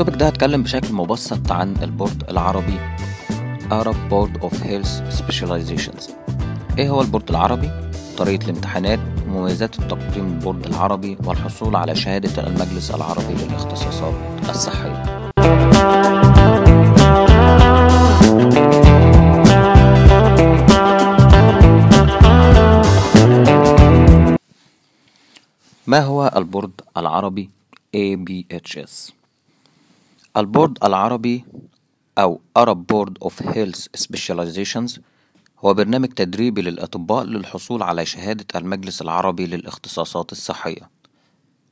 ال topic ده هتكلم بشكل مبسط عن ال board العربي Arab Board of Health Specializations. إيه هو ال board العربي؟ طريقة الامتحانات ومميزات التقديم ال board العربي والحصول على شهادة المجلس العربي للاختصاصات الصحية. ما هو ال board العربي ABHS ال board العربي أو Arab Board of Health Specializations هو برنامج تدريبي للأطباء للحصول على شهادة المجلس العربي للاختصاصات الصحية.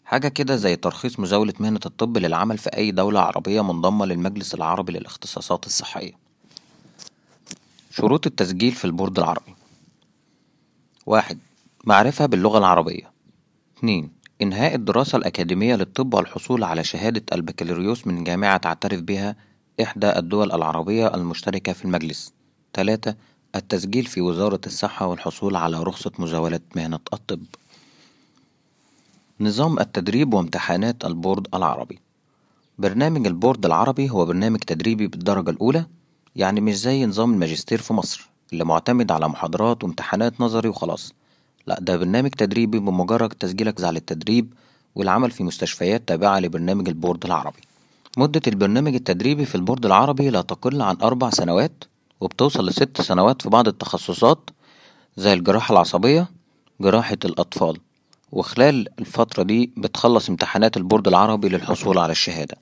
حاجة كده زي ترخيص مزاولة مهنة الطب للعمل في أي دولة عربية منضمة للمجلس العربي للاختصاصات الصحية. شروط التسجيل في ال board العربي. واحد معرفة باللغة العربية. اتنين إنهاء الدراسة الأكاديمية للطب والحصول على شهادة البكالوريوس من جامعة تعترف بها إحدى الدول العربية المشتركة في المجلس. تلاتة التسجيل في وزارة الصحة والحصول على رخصة مزاولة مهنة الطب. نظام التدريب وامتحانات ال board العربي. برنامج ال board العربي هو برنامج تدريبي بالدرجة الأولى يعني مش زي نظام الماجستير في مصر اللي معتمد على محاضرات وامتحانات نظري وخلاص. لا ده برنامج تدريبي بمجرد تسجيلك على التدريب والعمل في مستشفيات تابعة لبرنامج ال board العربي. مدة البرنامج التدريبي في ال board العربي لا تقل عن أربع سنوات وبتوصل لست سنوات في بعض التخصصات زي الجراحة العصبية جراحة الأطفال. وخلال الفترة دي بتخلص امتحانات ال board العربي للحصول على الشهادة.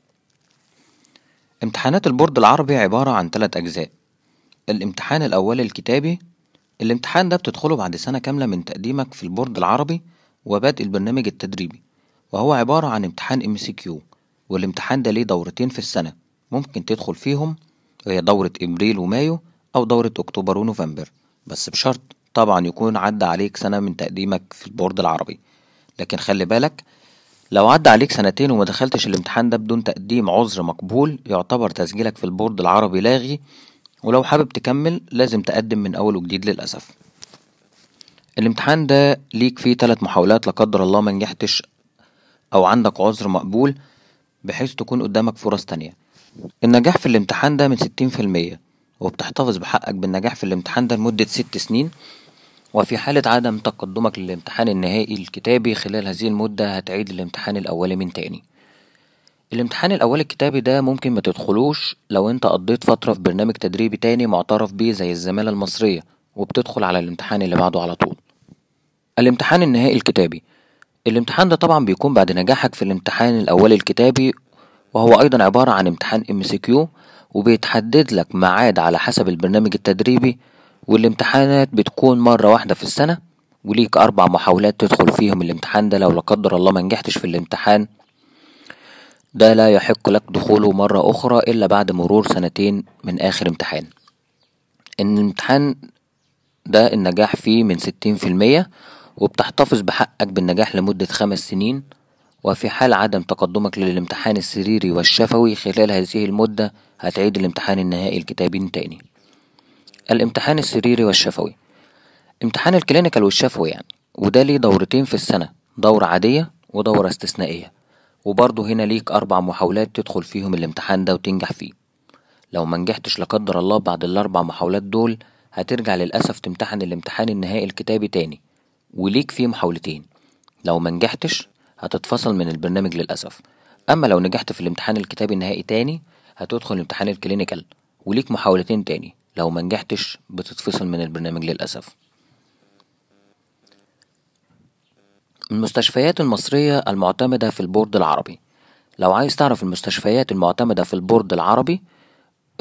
امتحانات ال board العربي عبارة عن ثلاث أجزاء. الامتحان الأولي الكتابي الامتحان ده بتدخله بعد سنة كاملة من تقديمك في ال board العربي وبدء البرنامج التدريبي وهو عبارة عن امتحان MCQ والامتحان ده ليه دورتين في السنة ممكن تدخل فيهم وهي دورة إبريل ومايو أو دورة أكتوبر ونوفمبر بس بشرط طبعا يكون عدى عليك سنة من تقديمك في ال board العربي. لكن خلي بالك لو عدى عليك سنتين وما دخلتش الامتحان ده بدون تقديم عذر مقبول يعتبر تسجيلك في البورد العربي لاغي ولو حابب تكمل لازم تقدم من أول وجديد للأسف. الامتحان ده ليك فيه تلات محاولات لقدر الله ما نجحتش أو عندك عذر مقبول بحيث تكون قدامك فرص تانية. النجاح في الامتحان ده من ستين في المية وبتحتفظ بحقك بالنجاح في الامتحان ده لمدة ست سنين وفي حالة عدم تقدمك للامتحان النهائي الكتابي خلال هذه المدة هتعيد الامتحان الأولي من تاني. الامتحان الأولي الكتابي ده ممكن ما تدخلوش لو انت قضيت فترة في برنامج تدريبي تاني معترف بيه زي الزمالة المصرية وبتدخل على الامتحان اللي بعده على طول. الامتحان النهائي الكتابي. الامتحان ده طبعا بيكون بعد نجاحك في الامتحان الأولي الكتابي وهو أيضا عبارة عن امتحان MCQ وبيتحدد لك ميعاد على حسب البرنامج التدريبي والامتحانات بتكون مرة واحدة في السنة وليك أربع محاولات تدخل فيهم الامتحان ده لو لا قدر الله ما نجحتش في الامتحان. ده لا يحق لك دخوله مرة أخرى إلا بعد مرور سنتين من آخر امتحان. إن الامتحان ده النجاح فيه من ستين في المية وبتحتفظ بحقك بالنجاح لمدة خمس سنين وفي حال عدم تقدمك للامتحان السريري والشفوي خلال هذه المدة هتعيد الامتحان النهائي الكتابي من تاني. الامتحان السريري والشفوي. امتحان الكلينيكال والشفوي يعني وده ليه دورتين في السنة دورة عادية ودورة استثنائية. وبرضه هنا ليك أربع محاولات تدخل فيهم الامتحان ده وتنجح فيه. لو ما نجحتش لا قدر الله بعد الأربع محاولات دول هترجع للأسف تمتحن الامتحان النهائي الكتابي تاني. وليك فيه محاولتين. لو ما نجحتش هتتفصل من البرنامج للأسف. أما لو نجحت في الامتحان الكتابي النهائي تاني هتدخل امتحان ال clinical. وليك محاولتين تاني. لو ما نجحتش بتتفصل من البرنامج للأسف. المستشفيات المصرية المعتمدة في ال board العربي. لو عايز تعرف المستشفيات المعتمدة في ال board العربي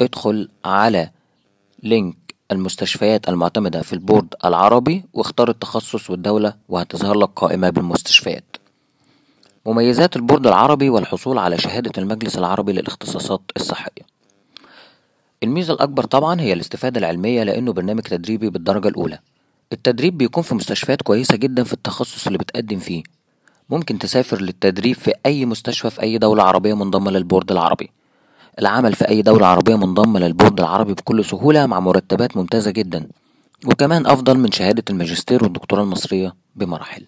ادخل على link المستشفيات المعتمدة في ال board العربي واختار التخصص والدولة وهتظهر لك قائمة بالمستشفيات. مميزات ال board العربي والحصول على شهادة المجلس العربي للاختصاصات الصحية. الميزة الأكبر طبعا هي الاستفادة العلمية لأنه برنامج تدريبي بالدرجة الأولى. التدريب بيكون في مستشفيات كويسة جدا في التخصص اللي بتقدم فيه. ممكن تسافر للتدريب في أي مستشفى في أي دولة عربية منضمة لل board العربي. العمل في أي دولة عربية منضمة لل board العربي بكل سهولة مع مرتبات ممتازة جدا. وكمان أفضل من شهادة الماجستير والدكتوراه المصرية بمراحل.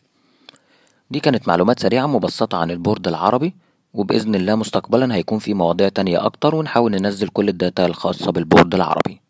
دي كانت معلومات سريعة مبسطة عن ال board العربي وبإذن الله مستقبلا هيكون في مواضيع تانية أكتر ونحاول ننزل كل ال data الخاصة بال board العربي.